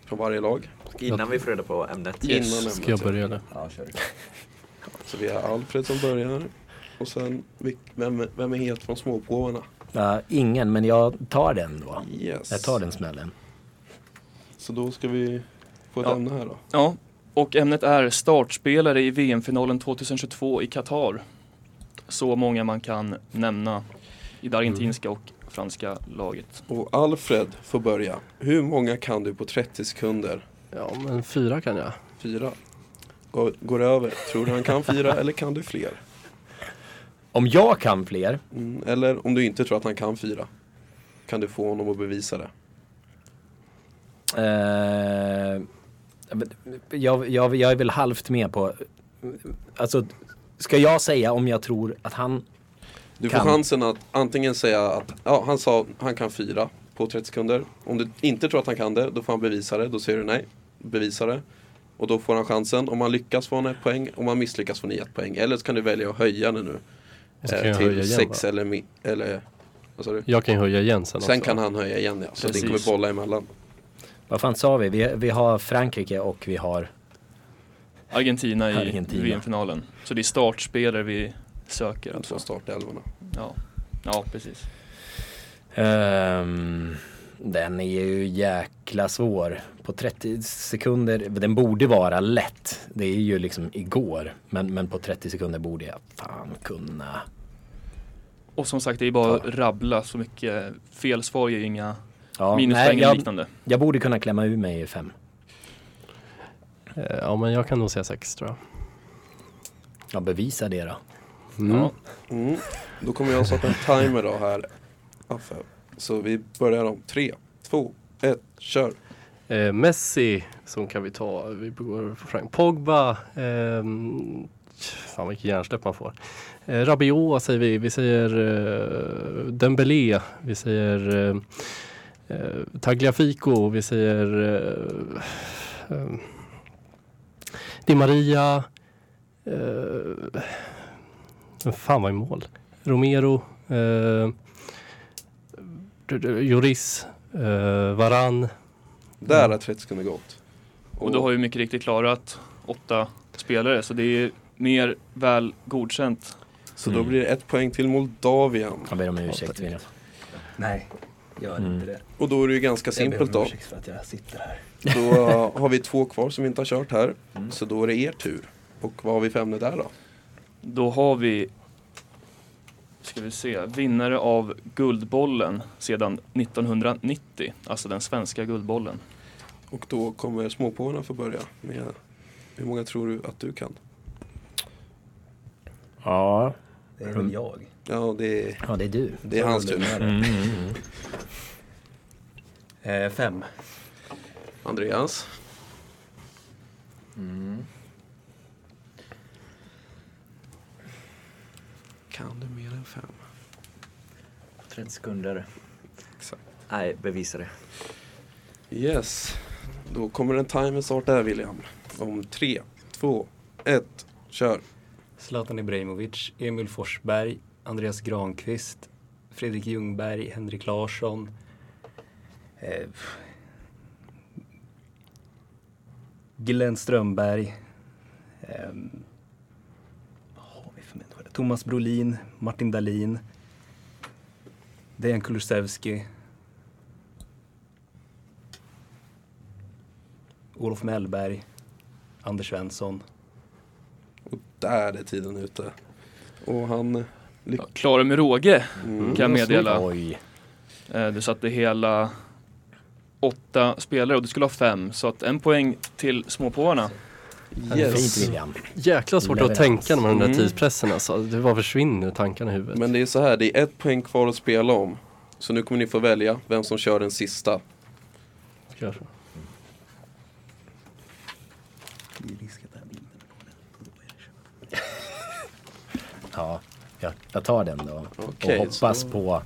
från varje lag. Innan vi får reda på ämnet. Innan Yes. ämnet, Ska jag ja. börja eller? Ja, kör. Så vi har Alfred som börjar. Och sen, vem, vem är helt från småpåvarna? Ja, ingen, men jag tar den då. Yes. Jag tar den smällen. Så då ska vi få ett Ja. ämne här då. ja, och ämnet är startspelare i VM-finalen 2022 i Qatar. Så många man kan nämna i det argentinska och franska laget. Och Alfred får börja. Hur många kan du på 30 sekunder? Ja, men fyra kan jag. Fyra. Går, går det över? Tror du han kan fyra eller kan du fler? Om jag kan fler, Mm, eller om du inte tror att han kan fyra. Kan du få honom att bevisa det? eh, jag, jag, jag är väl halvt med på, alltså ska jag säga om jag tror att han, Du får Kan. chansen att antingen säga att ja, han sa han kan fyra på 30 sekunder. Om du inte tror att han kan det, då får han bevisa det. Då säger du nej, bevisa det. Och då får han chansen. Om han lyckas får han ett poäng. Om han misslyckas får ni ett poäng. Eller så kan du välja att höja det nu. Eh, till igen, sex va? eller, eller vad sa du? Jag kan ju höja igen sen, Sen också. kan han höja igen ja. Så Precis. det kommer bolla emellan. Vad fan sa vi? Vi, vi har Frankrike och vi har, Argentina i Argentina. VM-finalen. Så det är startspelare vi söker alltså. två startelvorna. Ja, ja precis. ehm, den är ju jäkla svår. På 30 sekunder, den borde vara lätt. Det är ju liksom igår. Men, men på 30 sekunder borde jag fan kunna. Och som sagt, det är bara att rabbla så mycket. Felsvar ger ju inga Ja, minuspoäng eller jag, liknande. jag borde kunna klämma ur mig i fem. Eh, Ja, men jag kan nog säga sex tror jag. Ja, bevisa det då. Mm. Ja. Mm. Då kommer jag starta en timer då här. Så vi börjar om tre, två, ett, kör. Eh, Messi, som kan vi ta. Vi går Frank. Pogba. ehm, fan vilken hjärnsläpp man får. Eh, Rabiot säger vi. Vi säger eh, Dembélé. Vi säger eh, Tagliafico. Vi säger eh, eh, Di Maria. Eh, vem fan var i mål? Romero. Eh, Joris. Eh, Varann. Där har 30 sekunder gått. Och då har ju mycket riktigt klarat åtta spelare. Så det är mer väl godkänt. Så då Mm. blir det ett poäng till Moldavien. Jag ber om ursäkt William. Nej, gör Mm. inte det. Och då är det ju ganska simpelt då. För att jag sitter här. Då uh, har vi två kvar som vi inte har kört här. Mm. Så då är det er tur. Och vad har vi för ämne där då? Då har vi, ska vi se, vinnare av Guldbollen sedan 1990. Alltså den svenska Guldbollen. Och då kommer småpåvarna få börja med hur många tror du att du kan? Ja, Det är väl jag. Ja, det är, ja det är du. det är hans tur. Mm, mm, mm. Eh, fem. Andreas? Mm. Kan du mer än fem? 30 sekunder. Exakt. Nej, bevisa det. Yes. Då kommer en timer start där William. Om tre, två, ett, kör. Zlatan Ibrahimovic, Emil Forsberg, Andreas Granqvist, Fredrik Ljungberg, Henrik Larsson. Eh, Glenn Strömberg. Eh, vad har vi för människor? Thomas Brolin, Martin Dahlin. Dejan Kulusevski. Olof Mellberg. Anders Svensson. Och där är tiden ute. Och han Ja, Klara med råge Mm. kan jag meddela. Oj. Eh, Du satte hela åtta spelare och du skulle ha fem. Så att en poäng till småpåvarna. Fint William. Jäkla svårt Leverans. att tänka när man där Mm. tidspressen alltså. Det bara försvinner tankarna i huvudet. Men det är så här, det är ett poäng kvar att spela om. Så nu kommer ni få välja vem som kör den sista. Ja, jag, jag tar den då. Okej, och hoppas så- på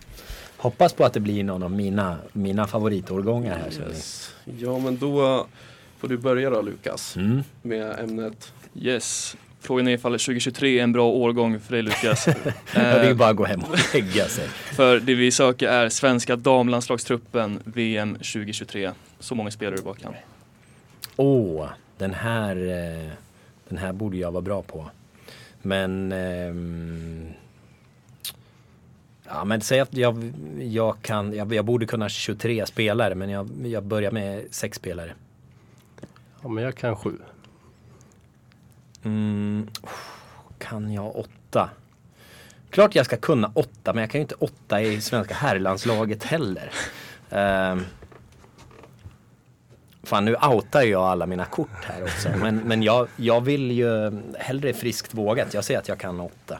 Hoppas på att det blir någon av mina, mina favoritårgångar här. Yes. Ja men då får du börja då Lukas Mm. med ämnet. Yes. Frågan är ifall 2023 är en bra årgång för dig Lukas. Ja, det är Eh, bara att gå hem och lägga sig. för det vi söker är svenska damlandslagstruppen VM 2023. Så många spelare du bara kan. Åh, den här, eh, den här borde jag vara bra på. Men... ehm, ja, men säg att jag, jag kan... Jag, jag borde kunna 23 spelare, men jag, jag börjar med sex spelare. Ja men jag kan sju. Mm, kan jag åtta? Klart jag ska kunna åtta, men jag kan ju inte åtta i svenska herrlandslaget heller. Um, fan, nu outar jag alla mina kort här också. Men, men jag, jag vill ju hellre friskt vågat. Jag säger att jag kan åtta.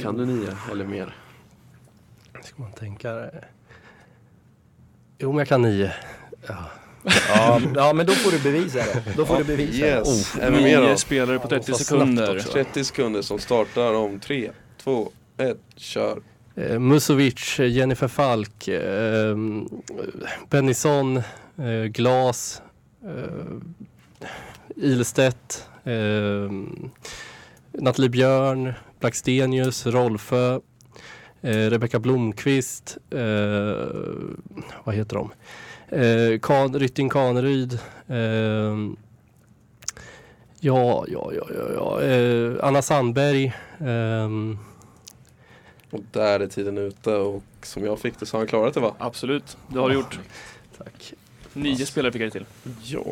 Kan du nio eller mer? Ska man tänka. Jo men jag kan nio. Ja. Ja, ja men då får du bevisa det. Då får du bevisa Yes, det. är vi med Nio spelare på 30 Vad snabbt sekunder. också. 30 sekunder som startar om tre, två, ett, kör. Eh, Musovic, eh, Jennifer Falk, eh, Bennison, eh, Glas, eh, Ilstedt, eh, Nathalie Björn, Blackstenius, Rolfö, eh, Rebecka Blomqvist, eh, vad heter de? Eh, kan, Rytting Kaneryd, eh, ja, ja, ja, ja, ja. Eh, Anna Sandberg, ehm, Och där är tiden ute och som jag fick det så har han klarat det va? Absolut, det har du gjort. tack. Nio spelare fick jag till. Ja,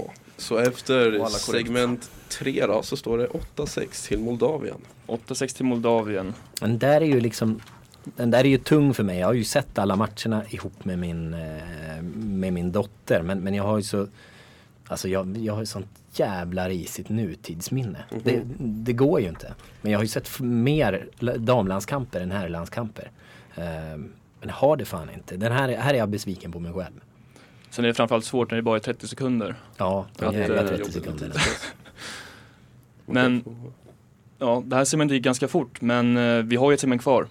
så efter segment tre då så står det 8-6 till Moldavien. 8-6 till Moldavien. Den där är ju liksom den där är ju tung för mig. Jag har ju sett alla matcherna ihop med min, eh, med min dotter. Men, men jag har ju så Alltså jag, jag har ju sånt jävla risigt nutidsminne. det, det går ju inte. Men jag har ju sett mer damlandskamper än herrlandskamper. Eh, men har det fan inte. Den här, är- här är jag besviken på mig själv. Sen är det framförallt svårt när det bara är 30 sekunder. Ja, de Att, jävla eh, 30 jobbigt. sekunderna. Men ja, det här segmentet gick ganska fort men eh, vi har ju ett segment kvar.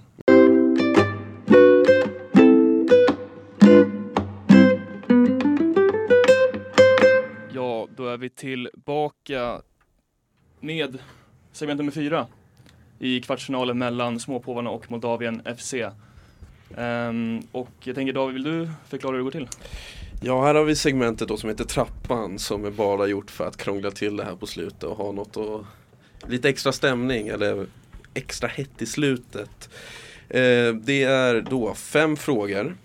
Ja, då är vi tillbaka med segment nummer fyra i kvartsfinalen mellan Småpåvarna och Moldavien FC. Ehm, och jag tänker David, vill du förklara hur det går till? Ja, här har vi segmentet då som heter Trappan som är bara gjort för att krångla till det här på slutet och ha något och lite extra stämning eller extra hett i slutet. Eh, det är då fem frågor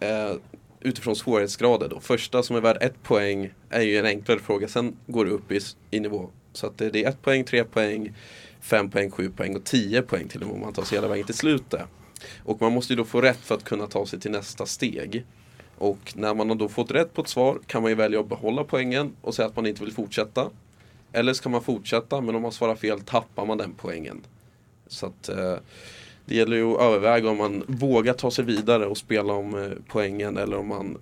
eh, utifrån svårighetsgrader då. Första som är värd ett poäng är ju en enklare fråga, sen går det upp i, i nivå. Så att det det är ett poäng, tre poäng, fem poäng, sju poäng och tio poäng till och med om man tar sig hela vägen till slutet. Och man måste ju då få rätt för att kunna ta sig till nästa steg. Och när man har då fått rätt på ett svar kan man ju välja att behålla poängen och säga att man inte vill fortsätta. Eller så kan man fortsätta men om man svarar fel tappar man den poängen. Så att eh, det gäller ju att överväga om man vågar ta sig vidare och spela om eh, poängen eller om man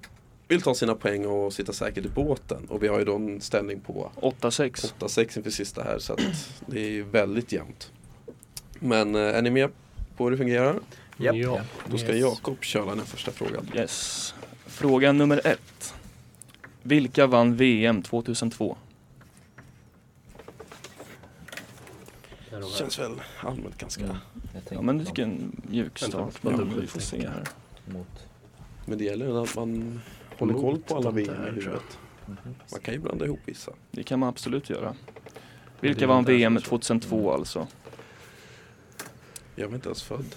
vill ta sina poäng och sitta säkert i båten. Och vi har ju då en ställning på 8-6. 8-6 inför sista här så att det är väldigt jämnt. Men eh, är ni med på hur det fungerar? Japp. Ja. Då ska Jakob köra den första frågan. Yes. Fråga nummer ett. Vilka vann VM 2002? Känns väl allmänt ganska... Mm. Ja men det tycker jag är en mjuk start. Ja, vi får se här. Men det gäller att man håller koll på alla VM i huvudet. Man kan ju blanda ihop vissa. Det kan man absolut göra. Vilka vann VM 2002 mm. alltså? Jag var inte ens född.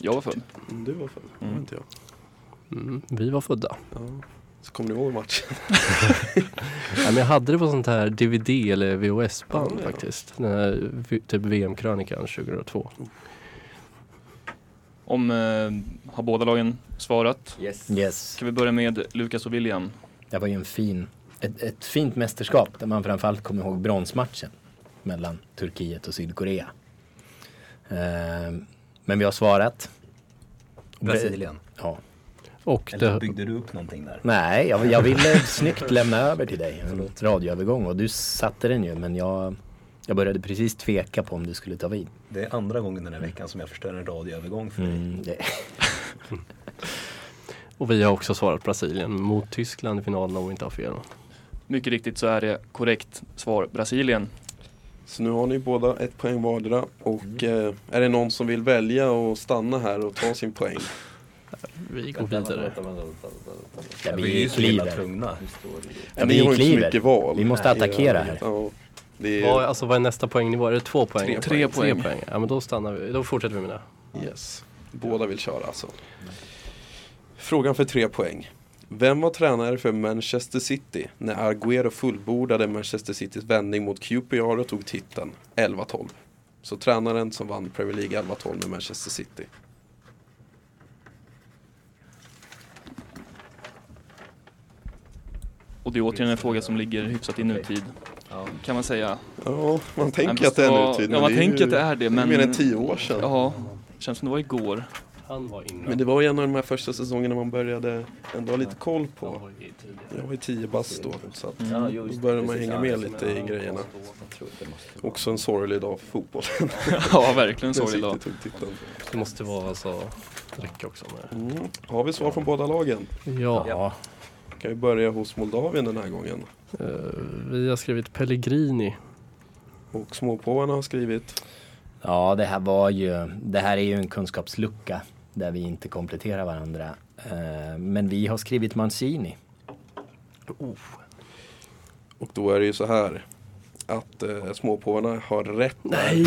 Jag var född. Mm, du var född, mm. var inte jag. Mm, vi var födda. Ja. Så kommer ni ihåg matchen? Ja, men jag hade det på sånt här DVD eller VHS-band Ja, ja. faktiskt. Den här, typ VM-krönikan 2002. Om, eh, har båda lagen svarat? Yes. Yes. Ska vi börja med Lukas och William? Det var ju en fin, ett, ett fint mästerskap där man framförallt kommer ihåg bronsmatchen mellan Turkiet och Sydkorea. Ehm, men vi har svarat. Brasilien. Ja. Och Eller det, byggde du upp någonting där? Nej, jag, jag ville snyggt lämna över till dig en radioövergång och du satte den ju men jag, jag började precis tveka på om du skulle ta vid. Det är andra gången den här veckan som jag förstör en radioövergång för dig. Mm, det, och vi har också svarat Brasilien mot Tyskland i finalen om vi inte har fel. Mycket riktigt så är det korrekt svar Brasilien. Så nu har ni båda ett poäng vardera och eh, är det någon som vill välja och stanna här och ta sin poäng? Vi går vidare. ja, Vi är så himla kliver. tvungna. Ja, vi har ju inte så mycket val. Vi måste attackera här. Ja, det Vad, är, alltså, vad är nästa poängnivå? Är det två poäng? Tre Tre poäng. poäng. Ja men då stannar vi. Då fortsätter vi med det. yes. Båda vill köra alltså. Frågan för tre poäng. Vem var tränare för Manchester City när Agüero fullbordade Manchester Citys vändning mot QPR och tog titeln 11-12? Så tränaren som vann Premier League 11-12 med Manchester City. Och det är återigen en fråga som ligger hyfsat i nutid. Kan man säga. Ja, man tänker att det är nutid. Ja, men man tänker ju att det är det. Men, mer än tio år sedan. Ja, känns som det var igår. Han var innan. Men det var ju en av de här första säsongerna man började ändå ha lite koll på. Jag var ju 10 bast då. Så att då började man hänga med lite i grejerna. Också en sorglig dag för fotboll. ja, verkligen När sorglig dag. Det måste vara alltså räcka också med. Mm. Har vi svar från båda lagen? Ja, Kan vi börja hos Moldavien den här gången. eh, vi har skrivit Pellegrini. Och småpåvarna har skrivit ja, det här var ju, det här är ju en kunskapslucka där vi inte kompletterar varandra. Eh, men vi har skrivit Mancini. Och då är det ju så här att eh, småpåvarna har rätt. Nej,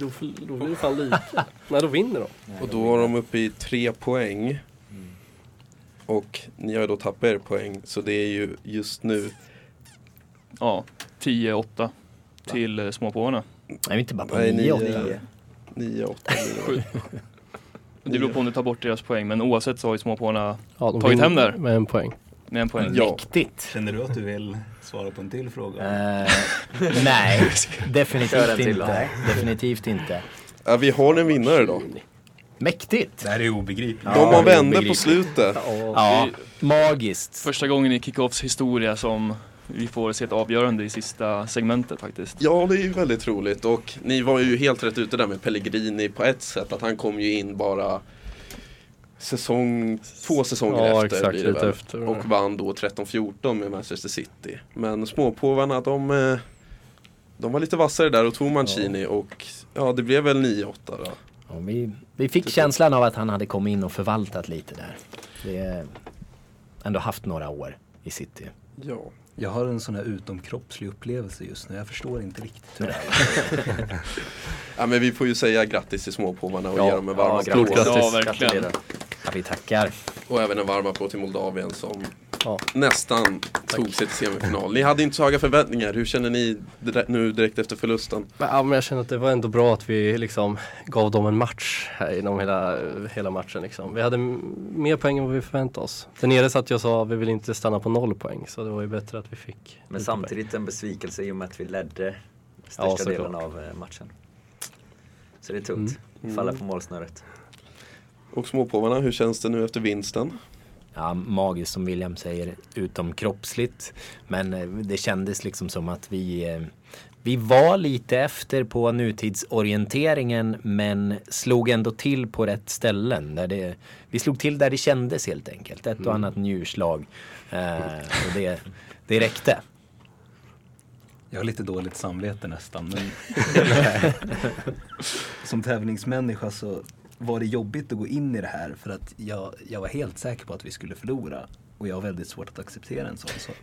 då, då blir det fan lika. Nej, då vinner de. Och då har de uppe i tre poäng. Och ni har ju då tappat er poäng. Så det är ju just nu Ja, 10-8 till eh, småpåvarna. Nej, vi inte bara på Nej, nio. åtta. 9-8 Det beror på om du tar bort deras poäng, men oavsett så har ju småpåvarna Ja, de Tagit vinner hem där. Med en poäng. med en poäng. Ja. Mäktigt. Känner du att du vill svara på en till fråga? Eh, nej, Kör definitivt en till då. inte. Definitivt inte. Ja, vi har en vinnare då. Mäktigt. Det här är obegripligt. Ja, De har vände på slutet. Ja, magiskt. Första gången i Kickoffs historia som vi får se ett avgörande i sista segmentet faktiskt. Ja, det är ju väldigt roligt och ni var ju helt rätt ute där med Pellegrini på ett sätt. Att han kom ju in bara säsong, två säsonger Ja, efter exakt, blir det lite väl. efter. Och vann då 13-14 med Manchester City. Men småpåvarna de, eh, de var lite vassare där och tog Mancini och ja, det blev väl 9-8 då. Ja, vi, vi fick känslan av att han hade kommit in och förvaltat lite där. Det ändå haft några år i city. Ja. Jag har en sån här utomkroppslig upplevelse just nu. Jag förstår inte riktigt hur det är. ja, men vi får ju säga grattis till småpåvarna och Ja, ge dem en varm ja, applåd. grattis. Ja, verkligen. Ja, vi tackar. Och även en varm applåd till Moldavien som Ja. nästan tog sig till semifinal. Ni hade inte så höga förväntningar. Hur känner ni nu direkt efter förlusten? Ja, men jag känner att det var ändå bra att vi liksom gav dem en match här inom hela, hela matchen. Liksom. Vi hade mer poäng än vad vi förväntade oss. Där nere satt jag och sa att vi vill inte stanna på noll poäng så det var ju bättre att vi fick Men samtidigt en besvikelse i och med att vi ledde Ja, största såklart. delen av eh, matchen. Så det är tungt. Falla på målsnöret. Och småpåvarna, hur känns det nu efter vinsten? Ja, magiskt som William säger, utom kroppsligt. Men eh, det kändes liksom som att vi, eh, vi var lite efter på nutidsorienteringen men slog ändå till på rätt ställen. Där det, vi slog till där det kändes helt enkelt. Ett och annat njurslag. Eh, och det, det räckte. Jag har lite dåligt samvete nästan. Men som tävlingsmänniska så var det jobbigt att gå in i det här för att jag, jag var helt säker på att vi skulle förlora. Och jag har väldigt svårt att acceptera en sån sak.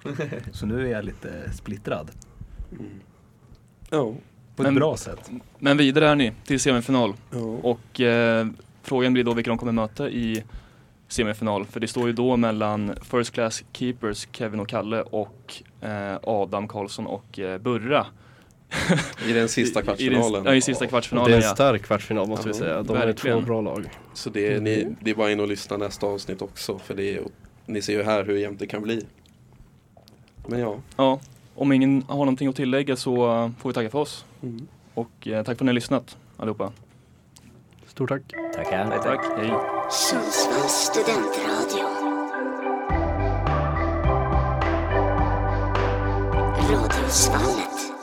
Så nu är jag lite splittrad. Ja. På ett Men- bra sätt. Men vidare är ni till semifinal. ja. Och eh, frågan blir då vilka de kommer möta i semifinal. För det står ju då mellan First Class Keepers Kevin och Kalle och eh, Adam Karlsson och eh, Burra. I den sista I, i, kvartsfinalen. den, ja, i sista Och det är kvartsfinalen en stark kvartsfinal måste vi Ja, säga. De är verkligen. två bra lag. Så det är, ni, det är bara in och lyssna nästa avsnitt också. För det är, ni ser ju här hur jämnt det kan bli. Men ja. ja. Om ingen har någonting att tillägga så får vi tacka för oss. Mm. Och eh, tack för att ni har lyssnat allihopa. Stort tack. Tackar. Tack, hej. Sundsvalls studentradio. Radiosvallet.